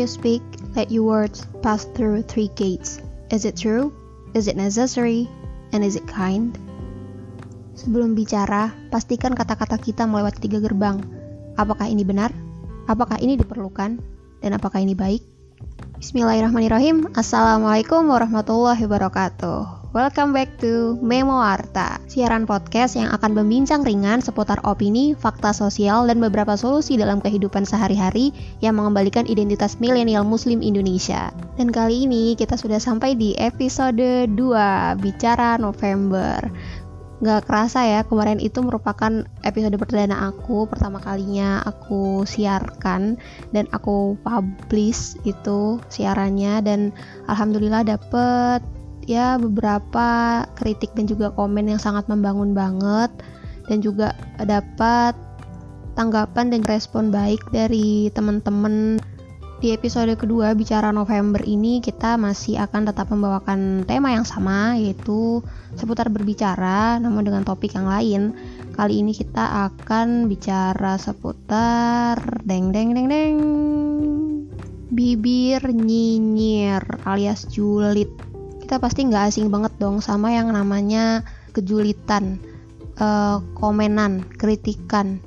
you speak, let your words pass through three gates. Is it true? Is it necessary? And is it kind? Sebelum bicara, pastikan kata-kata kita melewati tiga gerbang. Apakah ini benar? Apakah ini diperlukan? Dan apakah ini baik? Bismillahirrahmanirrahim. Assalamualaikum warahmatullahi wabarakatuh. Welcome back to Memo Arta, siaran podcast yang akan membincang ringan seputar opini, fakta sosial, dan beberapa solusi dalam kehidupan sehari-hari yang mengembalikan identitas milenial muslim Indonesia. Dan kali ini kita sudah sampai di episode 2, Bicara November. Gak kerasa ya, kemarin itu merupakan episode perdana aku, pertama kalinya aku siarkan dan aku publish itu siarannya dan alhamdulillah dapet ya beberapa kritik dan juga komen yang sangat membangun banget dan juga dapat tanggapan dan respon baik dari teman-teman. Di episode kedua bicara November ini kita masih akan tetap membawakan tema yang sama yaitu seputar berbicara namun dengan topik yang lain. Kali ini kita akan bicara seputar deng deng deng deng. Bibir nyinyir alias julid kita pasti nggak asing banget dong sama yang namanya kejulitan, uh, komenan, kritikan,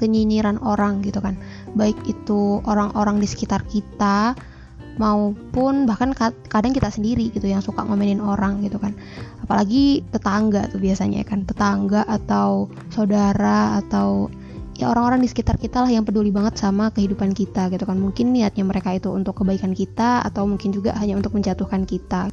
kenyinyiran orang gitu kan. Baik itu orang-orang di sekitar kita maupun bahkan kadang kita sendiri gitu yang suka ngomenin orang gitu kan. Apalagi tetangga tuh biasanya kan, tetangga atau saudara atau ya orang-orang di sekitar kita lah yang peduli banget sama kehidupan kita gitu kan mungkin niatnya mereka itu untuk kebaikan kita atau mungkin juga hanya untuk menjatuhkan kita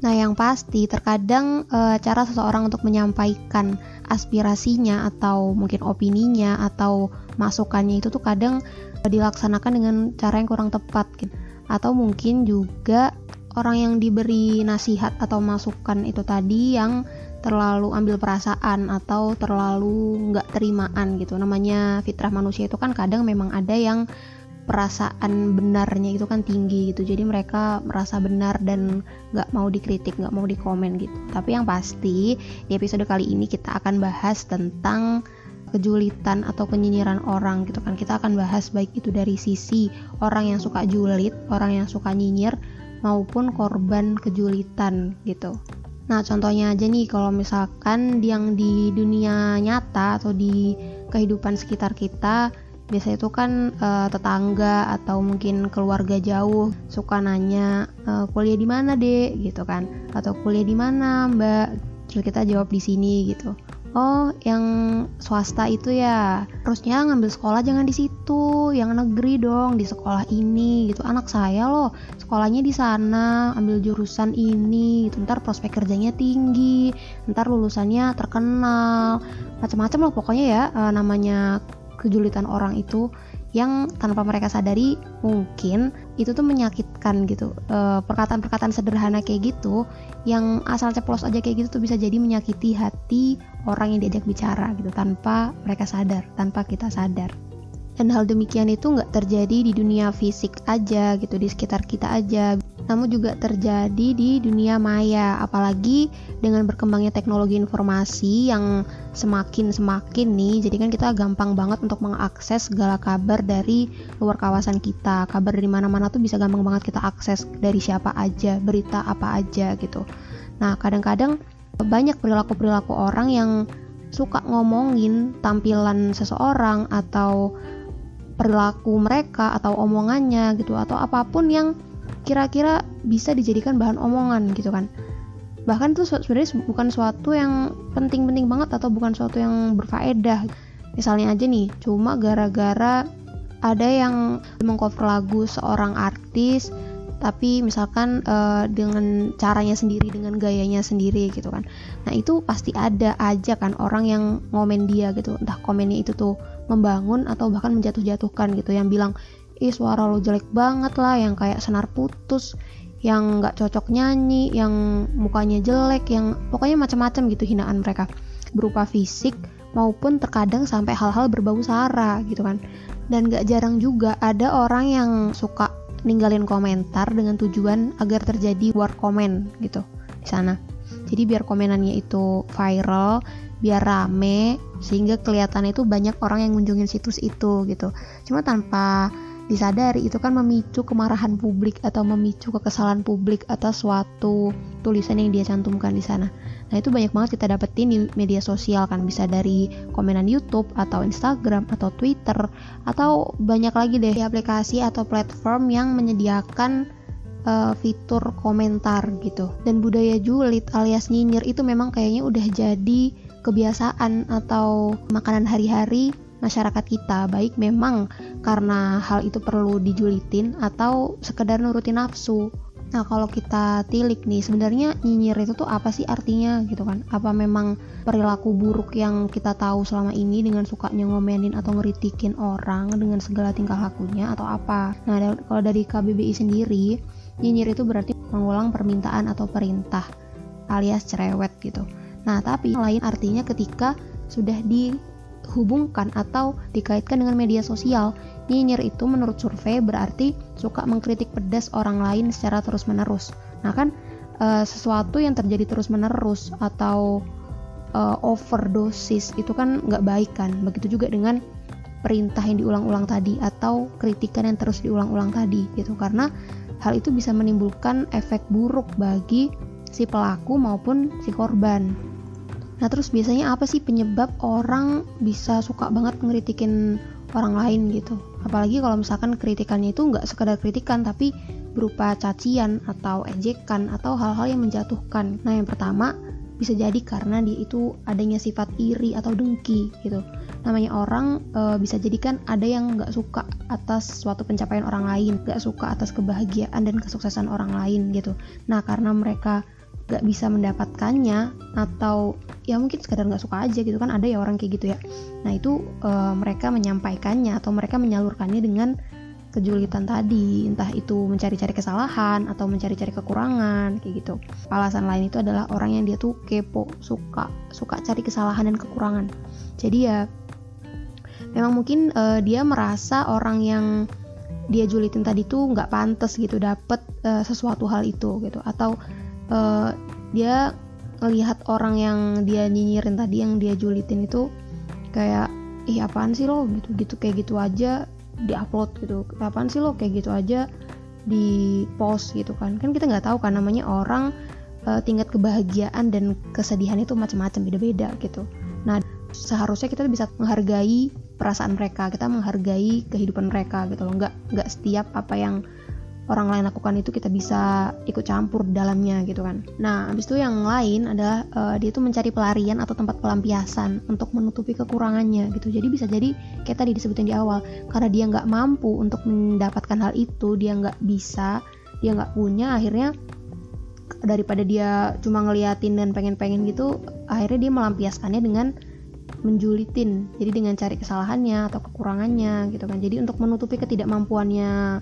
Nah, yang pasti terkadang e, cara seseorang untuk menyampaikan aspirasinya atau mungkin opininya atau masukannya itu tuh kadang e, dilaksanakan dengan cara yang kurang tepat gitu. Atau mungkin juga orang yang diberi nasihat atau masukan itu tadi yang terlalu ambil perasaan atau terlalu nggak terimaan gitu. Namanya fitrah manusia itu kan kadang memang ada yang perasaan benarnya itu kan tinggi gitu. Jadi mereka merasa benar dan nggak mau dikritik nggak mau dikomen gitu. Tapi yang pasti di episode kali ini kita akan bahas tentang kejulitan atau penyinyiran orang gitu kan. Kita akan bahas baik itu dari sisi orang yang suka julid orang yang suka nyinyir maupun korban kejulitan gitu. Nah, contohnya aja nih kalau misalkan yang di dunia nyata atau di kehidupan sekitar kita biasa itu kan uh, tetangga atau mungkin keluarga jauh suka nanya uh, kuliah di mana deh gitu kan. Atau kuliah di mana mbak? Terus kita jawab di sini gitu. Oh yang swasta itu ya terusnya ngambil sekolah jangan di situ yang negeri dong di sekolah ini gitu. Anak saya loh sekolahnya di sana ambil jurusan ini gitu. Ntar prospek kerjanya tinggi ntar lulusannya terkenal macam-macam loh pokoknya ya uh, namanya kejulitan orang itu yang tanpa mereka sadari mungkin itu tuh menyakitkan gitu. Perkataan perkataan-perkataan sederhana kayak gitu yang asal ceplos aja kayak gitu tuh bisa jadi menyakiti hati orang yang diajak bicara gitu tanpa mereka sadar tanpa kita sadar. Dan hal demikian itu nggak terjadi di dunia fisik aja gitu di sekitar kita aja namun juga terjadi di dunia maya apalagi dengan berkembangnya teknologi informasi yang semakin semakin nih. Jadi kan kita gampang banget untuk mengakses segala kabar dari luar kawasan kita. Kabar dari mana-mana tuh bisa gampang banget kita akses dari siapa aja berita apa aja gitu. Nah kadang-kadang banyak perilaku-perilaku orang yang suka ngomongin tampilan seseorang atau perilaku mereka atau omongannya gitu atau apa pun yang kira-kira bisa dijadikan bahan omongan gitu kan. Bahkan itu sebenarnya bukan suatu yang penting-penting banget atau bukan suatu yang berfaedah. Misalnya aja nih cuma gara-gara ada yang mengcover lagu seorang artis tapi misalkan uh, dengan caranya sendiri dengan gayanya sendiri gitu kan. Nah itu pasti ada aja kan orang yang ngomen dia gitu. Entah komennya itu tuh membangun atau bahkan menjatuh-jatuhkan gitu. Yang bilang ih suara lo jelek banget lah yang kayak senar putus yang nggak cocok nyanyi yang mukanya jelek yang pokoknya macam-macam gitu hinaan mereka. Berupa fisik maupun terkadang sampai hal-hal berbau sara gitu kan. Dan gak jarang juga ada orang yang suka ninggalin komentar dengan tujuan agar terjadi war comment gitu di sana. Jadi biar komenannya itu viral biar rame sehingga kelihatan itu banyak orang yang ngunjungin situs itu gitu. Cuma tanpa disadari itu kan memicu kemarahan publik atau memicu kekesalan publik atas suatu tulisan yang dia cantumkan di sana. Nah itu banyak banget kita dapetin di media sosial kan bisa dari komenan YouTube atau Instagram atau Twitter atau banyak lagi deh aplikasi atau platform yang menyediakan uh, fitur komentar gitu. Dan budaya julid alias nyinyir itu memang kayaknya udah jadi kebiasaan atau makanan hari-hari masyarakat kita baik memang karena hal itu perlu dijulitin atau sekedar nurutin nafsu Nah kalau kita tilik nih sebenarnya nyinyir itu tuh apa sih artinya gitu kan? Apa memang perilaku buruk yang kita tahu selama ini dengan sukanya ngomenin atau ngeritikin orang dengan segala tingkah lakunya atau apa? Nah kalau dari KBBI sendiri nyinyir itu berarti mengulang permintaan atau perintah alias cerewet gitu. Nah tapi lain artinya ketika sudah di dihubungkan atau dikaitkan dengan media sosial. Nyinyir itu menurut survei berarti suka mengkritik pedas orang lain secara terus-menerus. Nah kan e, sesuatu yang terjadi terus-menerus atau e, overdosis itu kan nggak baik kan. Begitu juga dengan perintah yang diulang-ulang tadi atau kritikan yang terus diulang-ulang tadi gitu karena hal itu bisa menimbulkan efek buruk bagi si pelaku maupun si korban. Nah terus biasanya apa sih penyebab orang bisa suka banget ngeritikin orang lain gitu? Apalagi kalau misalkan kritikannya itu nggak sekedar kritikan tapi berupa cacian atau ejekan atau hal-hal yang menjatuhkan. Nah yang pertama bisa jadi karena dia itu adanya sifat iri atau dengki gitu. Namanya orang e, bisa jadi kan ada yang nggak suka atas suatu pencapaian orang lain, nggak suka atas kebahagiaan dan kesuksesan orang lain gitu. Nah karena mereka gak bisa mendapatkannya atau ya mungkin sekedar nggak suka aja gitu kan ada ya orang kayak gitu ya. Nah itu e, mereka menyampaikannya atau mereka menyalurkannya dengan kejulitan tadi. Entah itu mencari-cari kesalahan atau mencari-cari kekurangan kayak gitu. Alasan lain itu adalah orang yang dia tuh kepo suka suka cari kesalahan dan kekurangan. Jadi ya memang mungkin e, dia merasa orang yang dia julitin tadi tuh nggak pantas gitu dapet e, sesuatu hal itu gitu. Atau uh, dia ngelihat orang yang dia nyinyirin tadi yang dia julitin itu kayak ih apaan sih lo? Gitu gitu kayak gitu aja diupload gitu. Apaan sih lo? Kayak gitu aja di post gitu kan. Kan kita nggak tahu kan namanya orang uh, tingkat kebahagiaan dan kesedihan itu macam-macam beda-beda gitu. Nah seharusnya kita bisa menghargai perasaan mereka kita menghargai kehidupan mereka gitu loh. Nggak nggak setiap apa yang orang lain lakukan itu kita bisa ikut campur dalamnya gitu kan. Nah, habis itu yang lain adalah uh, dia tuh mencari pelarian atau tempat pelampiasan untuk menutupi kekurangannya gitu. Jadi bisa jadi kayak tadi disebutin di awal, karena dia nggak mampu untuk mendapatkan hal itu, dia nggak bisa, dia nggak punya, akhirnya daripada dia cuma ngeliatin dan pengen-pengen gitu, akhirnya dia melampiaskannya dengan menjulitin jadi dengan cari kesalahannya atau kekurangannya gitu kan jadi untuk menutupi ketidakmampuannya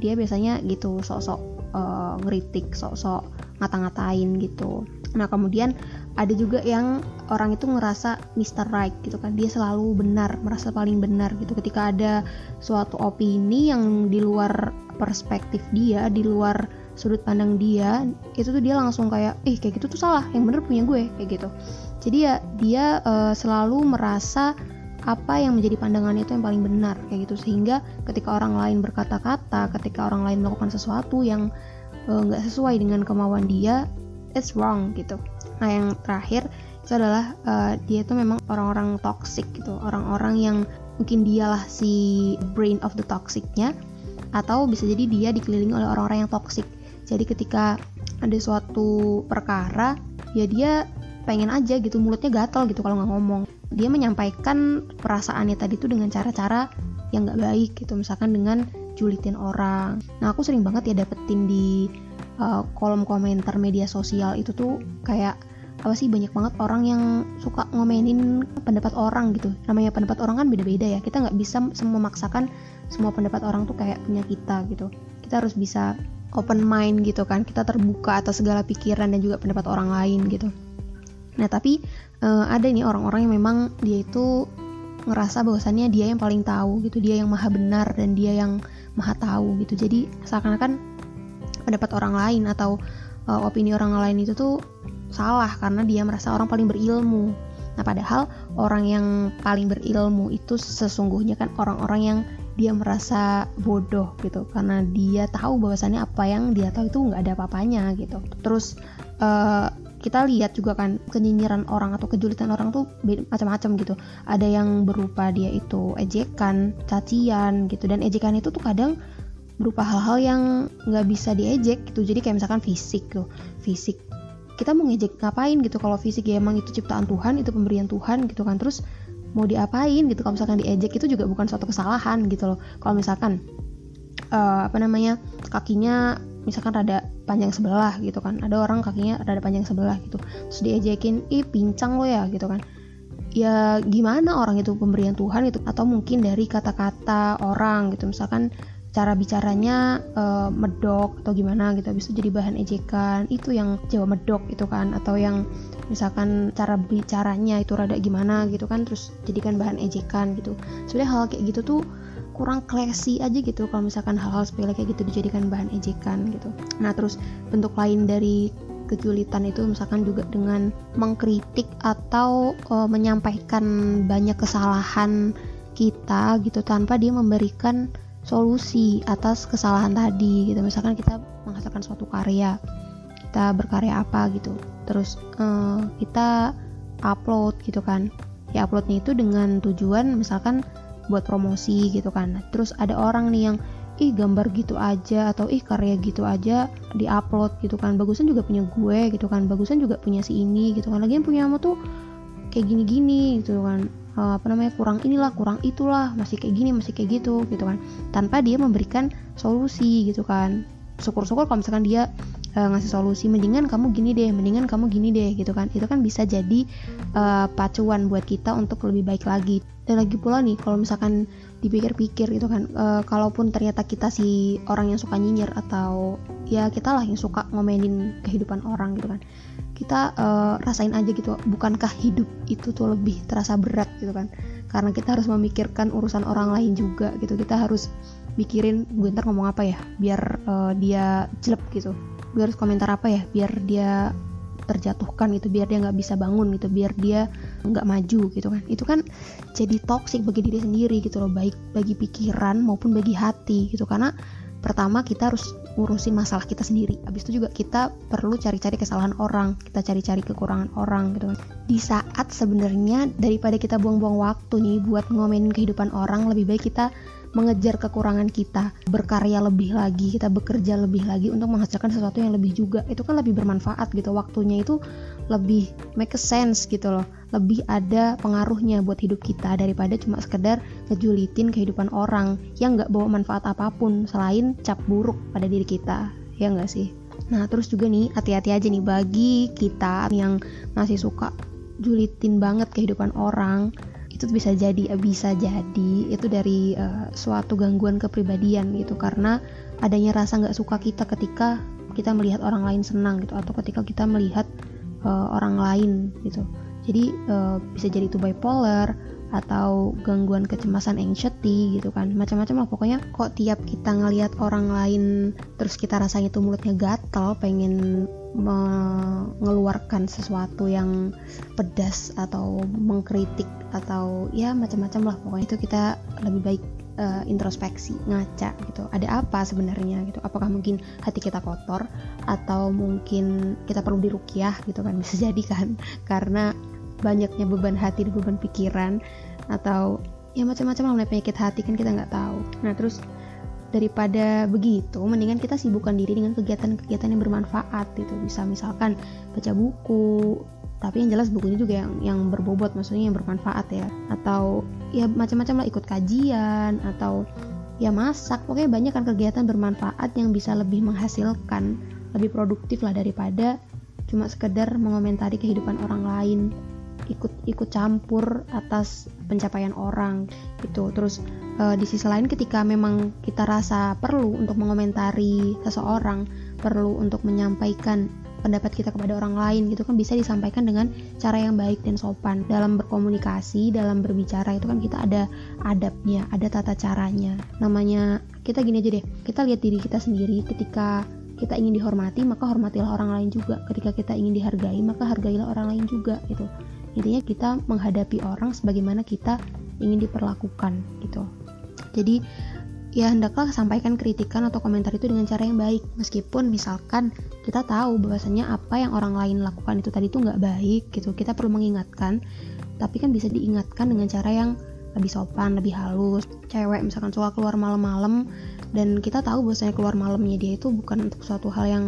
dia biasanya gitu sok-sok uh, ngeritik sok-sok ngata-ngatain gitu. Nah kemudian ada juga yang orang itu ngerasa Mr. Right gitu kan. Dia selalu benar merasa paling benar gitu. Ketika ada suatu opini yang di luar perspektif dia di luar sudut pandang dia itu tuh dia langsung kayak ih kayak gitu tuh salah. Yang bener punya gue kayak gitu. Jadi ya dia uh, selalu merasa apa yang menjadi pandangannya itu yang paling benar kayak gitu. Sehingga ketika orang lain berkata-kata ketika orang lain melakukan sesuatu yang eh, nggak uh, sesuai dengan kemauan dia it's wrong gitu. Nah yang terakhir itu adalah uh, dia itu memang orang-orang toxic gitu. Orang-orang yang mungkin dialah si brain of the toxicnya atau bisa jadi dia dikelilingi oleh orang-orang yang toxic. Jadi ketika ada suatu perkara ya dia pengen aja gitu mulutnya gatal gitu kalau nggak ngomong dia menyampaikan perasaannya tadi tuh dengan cara-cara yang nggak baik gitu misalkan dengan julitin orang. Nah aku sering banget ya dapetin di uh, kolom komentar media sosial itu tuh kayak apa sih banyak banget orang yang suka ngomenin pendapat orang gitu. Namanya pendapat orang kan beda-beda ya. Kita nggak bisa memaksakan semua pendapat orang tuh kayak punya kita gitu. Kita harus bisa open mind gitu kan. Kita terbuka atas segala pikiran dan juga pendapat orang lain gitu nah tapi uh, ada nih orang-orang yang memang dia itu ngerasa bahwasannya dia yang paling tahu gitu dia yang maha benar dan dia yang maha tahu gitu. Jadi seakan-akan pendapat orang lain atau uh, opini orang lain itu tuh salah karena dia merasa orang paling berilmu. Nah padahal orang yang paling berilmu itu sesungguhnya kan orang-orang yang dia merasa bodoh gitu karena dia tahu bahwasannya apa yang dia tahu itu nggak ada apa-apanya gitu. Terus uh, kita lihat juga kan kenyinyiran orang atau kejulitan orang tuh macam-macam gitu. Ada yang berupa dia itu ejekan cacian gitu. Dan ejekan itu tuh kadang berupa hal-hal yang nggak bisa diejek gitu. Jadi kayak misalkan fisik tuh fisik. Kita mau ngejek ngapain gitu? Kalau fisik ya emang itu ciptaan Tuhan itu pemberian Tuhan gitu kan. Terus mau diapain gitu? Kalau misalkan diejek itu juga bukan suatu kesalahan gitu loh. Kalau misalkan uh, apa namanya kakinya misalkan rada panjang sebelah gitu kan. Ada orang kakinya rada panjang sebelah gitu. Terus diejekin ih pincang lo ya gitu kan. Ya gimana orang itu pemberian Tuhan itu atau mungkin dari kata-kata orang gitu. Misalkan cara bicaranya uh, medok atau gimana gitu. Habis itu jadi bahan ejekan. Itu yang Jawa medok itu kan. Atau yang misalkan cara bicaranya itu rada gimana gitu kan. Terus jadikan bahan ejekan gitu. Sebenarnya hal kayak gitu tuh kurang classy aja gitu kalau misalkan hal-hal sepele kayak gitu dijadikan bahan ejekan gitu. Nah terus bentuk lain dari kejulitan itu misalkan juga dengan mengkritik atau uh, menyampaikan banyak kesalahan kita gitu tanpa dia memberikan solusi atas kesalahan tadi gitu. Misalkan kita menghasilkan suatu karya kita berkarya apa gitu. Terus uh, kita upload gitu kan. Ya uploadnya itu dengan tujuan misalkan buat promosi gitu kan. Terus ada orang nih yang ih gambar gitu aja atau ih karya gitu aja diupload gitu kan. Bagusan juga punya gue gitu kan. Bagusan juga punya si ini gitu kan. Lagi yang punya kamu tuh kayak gini-gini gitu kan. Uh, apa namanya kurang inilah kurang itulah masih kayak gini masih kayak gitu gitu kan. Tanpa dia memberikan solusi gitu kan. Syukur-syukur kalau misalkan dia uh, ngasih solusi mendingan kamu gini deh mendingan kamu gini deh gitu kan. Itu kan bisa jadi uh, pacuan buat kita untuk lebih baik lagi. Dan lagi pula nih kalau misalkan dipikir-pikir gitu kan uh, kalaupun ternyata kita si orang yang suka nyinyir atau ya kita lah yang suka ngomenin kehidupan orang gitu kan kita uh, rasain aja gitu bukankah hidup itu tuh lebih terasa berat? gitu kan. Karena kita harus memikirkan urusan orang lain juga gitu. Kita harus mikirin gue ntar ngomong apa ya biar uh, dia jelek gitu gue harus komentar apa ya biar dia terjatuhkan gitu biar dia nggak bisa bangun gitu biar dia nggak maju gitu kan. Itu kan jadi toksik bagi diri sendiri gitu loh baik bagi pikiran maupun bagi hati gitu. Karena pertama kita harus ngurusin masalah kita sendiri habis itu juga kita perlu cari-cari kesalahan orang kita cari-cari kekurangan orang gitu kan. Di saat sebenarnya daripada kita buang-buang waktu nih buat ngomenin kehidupan orang lebih baik kita mengejar kekurangan kita, berkarya lebih lagi, kita bekerja lebih lagi untuk menghasilkan sesuatu yang lebih juga. Itu kan lebih bermanfaat gitu. Waktunya itu lebih make sense gitu loh. Lebih ada pengaruhnya buat hidup kita daripada cuma sekedar ngejulitin kehidupan orang yang nggak bawa manfaat apa pun selain cap buruk pada diri kita. Ya nggak sih? Nah, terus juga nih, hati-hati aja nih bagi kita yang masih suka julitin banget kehidupan orang itu bisa jadi bisa jadi itu dari uh, suatu gangguan kepribadian gitu. Karena adanya rasa nggak suka kita ketika kita melihat orang lain senang gitu atau ketika kita melihat uh, orang lain gitu. Jadi uh, bisa jadi itu bipolar atau gangguan kecemasan anxiety gitu kan. Macam-macam lah pokoknya kok tiap kita ngelihat orang lain terus kita rasanya tuh mulutnya gatel pengen mengeluarkan sesuatu yang pedas atau mengkritik atau ya macam-macam lah pokoknya. Itu kita lebih baik uh, introspeksi ngaca gitu. Ada apa sebenarnya gitu? Apakah mungkin hati kita kotor atau mungkin kita perlu dirukyah gitu kan? Bisa jadi kan? Karena banyaknya beban hati beban pikiran atau ya macam-macam lah penyakit hati kan kita nggak tahu. Nah terus daripada begitu mendingan kita sibukkan diri dengan kegiatan-kegiatan yang bermanfaat gitu. Bisa misalkan baca buku tapi yang jelas bukunya juga yang yang berbobot maksudnya yang bermanfaat ya. Atau ya macam-macam lah ikut kajian atau ya masak. Pokoknya banyak kan kegiatan bermanfaat yang bisa lebih menghasilkan lebih produktif lah daripada cuma sekedar mengomentari kehidupan orang lain ikut ikut campur atas pencapaian orang gitu. Terus uh, di sisi lain ketika memang kita rasa perlu untuk mengomentari seseorang perlu untuk menyampaikan pendapat kita kepada orang lain gitu kan bisa disampaikan dengan cara yang baik dan sopan. Dalam berkomunikasi dalam berbicara itu kan kita ada adabnya ada tata caranya. Namanya kita gini aja deh kita lihat diri kita sendiri ketika kita ingin dihormati maka hormatilah orang lain juga. Ketika kita ingin dihargai maka hargailah orang lain juga gitu intinya kita menghadapi orang sebagaimana kita ingin diperlakukan gitu. Jadi ya hendaklah sampaikan kritikan atau komentar itu dengan cara yang baik. Meskipun misalkan kita tahu bahwasanya apa yang orang lain lakukan itu tadi itu nggak baik gitu. Kita perlu mengingatkan tapi kan bisa diingatkan dengan cara yang lebih sopan lebih halus. Cewek misalkan suka keluar malam-malam dan kita tahu bahwasanya keluar malamnya dia itu bukan untuk suatu hal yang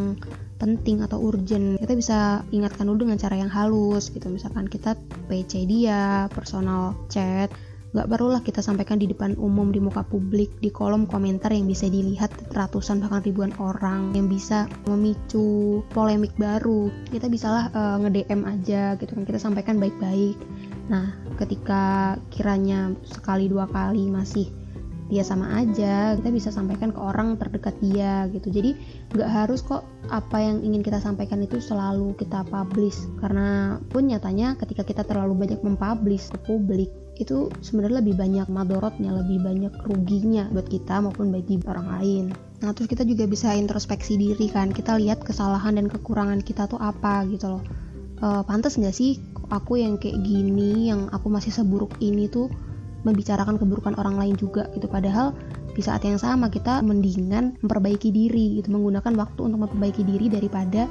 penting atau urgent kita bisa ingatkan dulu dengan cara yang halus gitu. Misalkan kita PC dia personal chat nggak perlulah kita sampaikan di depan umum di muka publik di kolom komentar yang bisa dilihat ratusan bahkan ribuan orang yang bisa memicu polemik baru. Kita bisalah uh, eh, nge-DM aja gitu kan kita sampaikan baik-baik. Nah ketika kiranya sekali dua kali masih dia sama aja kita bisa sampaikan ke orang terdekat dia gitu jadi nggak harus kok apa yang ingin kita sampaikan itu selalu kita publish karena pun nyatanya ketika kita terlalu banyak mempublish ke publik itu sebenarnya lebih banyak madorotnya, lebih banyak ruginya buat kita maupun bagi orang lain. Nah, terus kita juga bisa introspeksi diri kan, kita lihat kesalahan dan kekurangan kita tuh apa gitu loh. E, pantas nggak sih aku yang kayak gini, yang aku masih seburuk ini tuh membicarakan keburukan orang lain juga gitu. Padahal di saat yang sama kita mendingan memperbaiki diri gitu, menggunakan waktu untuk memperbaiki diri daripada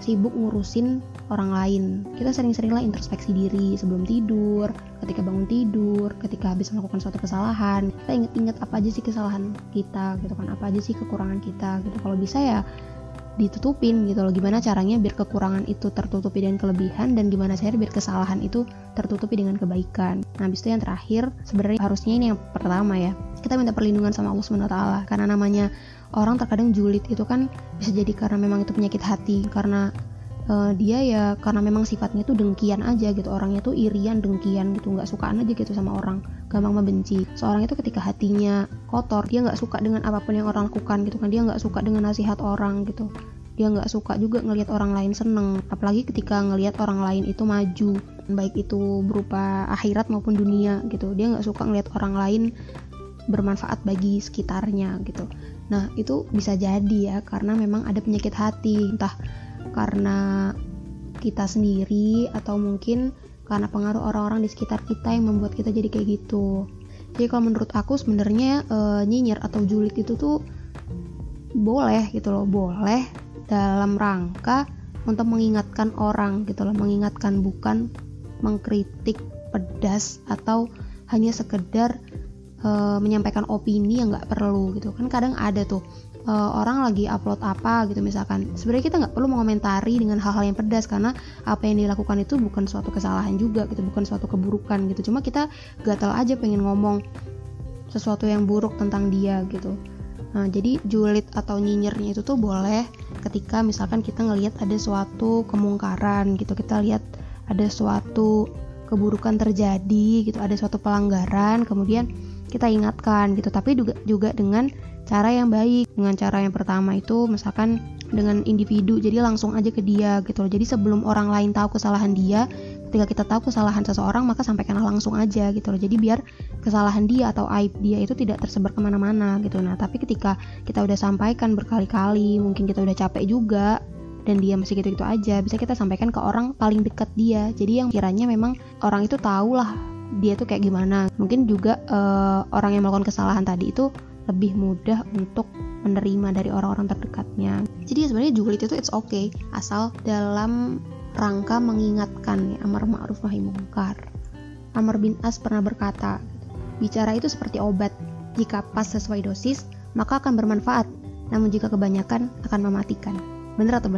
sibuk ngurusin orang lain. Kita sering-seringlah introspeksi diri sebelum tidur, ketika bangun tidur, ketika habis melakukan suatu kesalahan. Kita ingat-ingat apa aja sih kesalahan kita gitu kan, apa aja sih kekurangan kita gitu. Kalau bisa ya ditutupin gitu loh. Gimana caranya biar kekurangan itu tertutupi dengan kelebihan dan gimana cara biar kesalahan itu tertutupi dengan kebaikan. Nah habis itu yang terakhir sebenarnya harusnya ini yang pertama ya. Kita minta perlindungan sama Allah Taala. Karena namanya orang terkadang julid itu kan bisa jadi karena memang itu penyakit hati karena uh, dia ya karena memang sifatnya tuh dengkian aja gitu. Orangnya tuh irian dengkian gitu. Nggak sukaan aja gitu sama orang. Gampang membenci. Seorang itu ketika hatinya kotor dia nggak suka dengan apa pun yang orang lakukan gitu kan. Dia nggak suka dengan nasihat orang gitu. Dia nggak suka juga ngelihat orang lain seneng. Apalagi ketika ngelihat orang lain itu maju baik itu berupa akhirat maupun dunia gitu. Dia nggak suka ngelihat orang lain bermanfaat bagi sekitarnya gitu. Nah, itu bisa jadi ya karena memang ada penyakit hati, entah karena kita sendiri atau mungkin karena pengaruh orang-orang di sekitar kita yang membuat kita jadi kayak gitu. Jadi kalau menurut aku sebenarnya e, nyinyir atau julid itu tuh boleh gitu loh, boleh dalam rangka untuk mengingatkan orang gitu loh, mengingatkan bukan mengkritik pedas atau hanya sekedar uh, menyampaikan opini yang nggak perlu gitu kan kadang ada tuh uh, orang lagi upload apa gitu misalkan. Sebenarnya kita nggak perlu mengomentari dengan hal-hal yang pedas karena apa yang dilakukan itu bukan suatu kesalahan juga gitu bukan suatu keburukan gitu. Cuma kita gatal aja pengen ngomong sesuatu yang buruk tentang dia gitu. Nah jadi julid atau nyinyirnya itu tuh boleh ketika misalkan kita ngelihat ada suatu kemungkaran gitu kita lihat ada suatu keburukan terjadi gitu ada suatu pelanggaran kemudian kita ingatkan gitu. Tapi juga juga dengan cara yang baik dengan cara yang pertama itu misalkan dengan individu jadi langsung aja ke dia gitu loh. Jadi sebelum orang lain tahu kesalahan dia ketika kita tahu kesalahan seseorang maka sampaikanlah langsung aja gitu loh. Jadi biar kesalahan dia atau aib dia itu tidak tersebar ke mana-mana gitu. Nah tapi ketika kita udah sampaikan berkali-kali mungkin kita udah capek juga dan dia masih gitu-gitu aja bisa kita sampaikan ke orang paling dekat dia. Jadi yang kiranya memang orang itu tahu lah dia tuh kayak gimana. Mungkin juga uh, orang yang melakukan kesalahan tadi itu lebih mudah untuk menerima dari orang-orang terdekatnya. Jadi sebenarnya julid itu it's okay asal dalam rangka mengingatkan ya amar ma'ruf nahi mungkar. Amr bin As pernah berkata bicara itu seperti obat. Jika pas sesuai dosis maka akan bermanfaat. Namun jika kebanyakan akan mematikan. Bener atau bener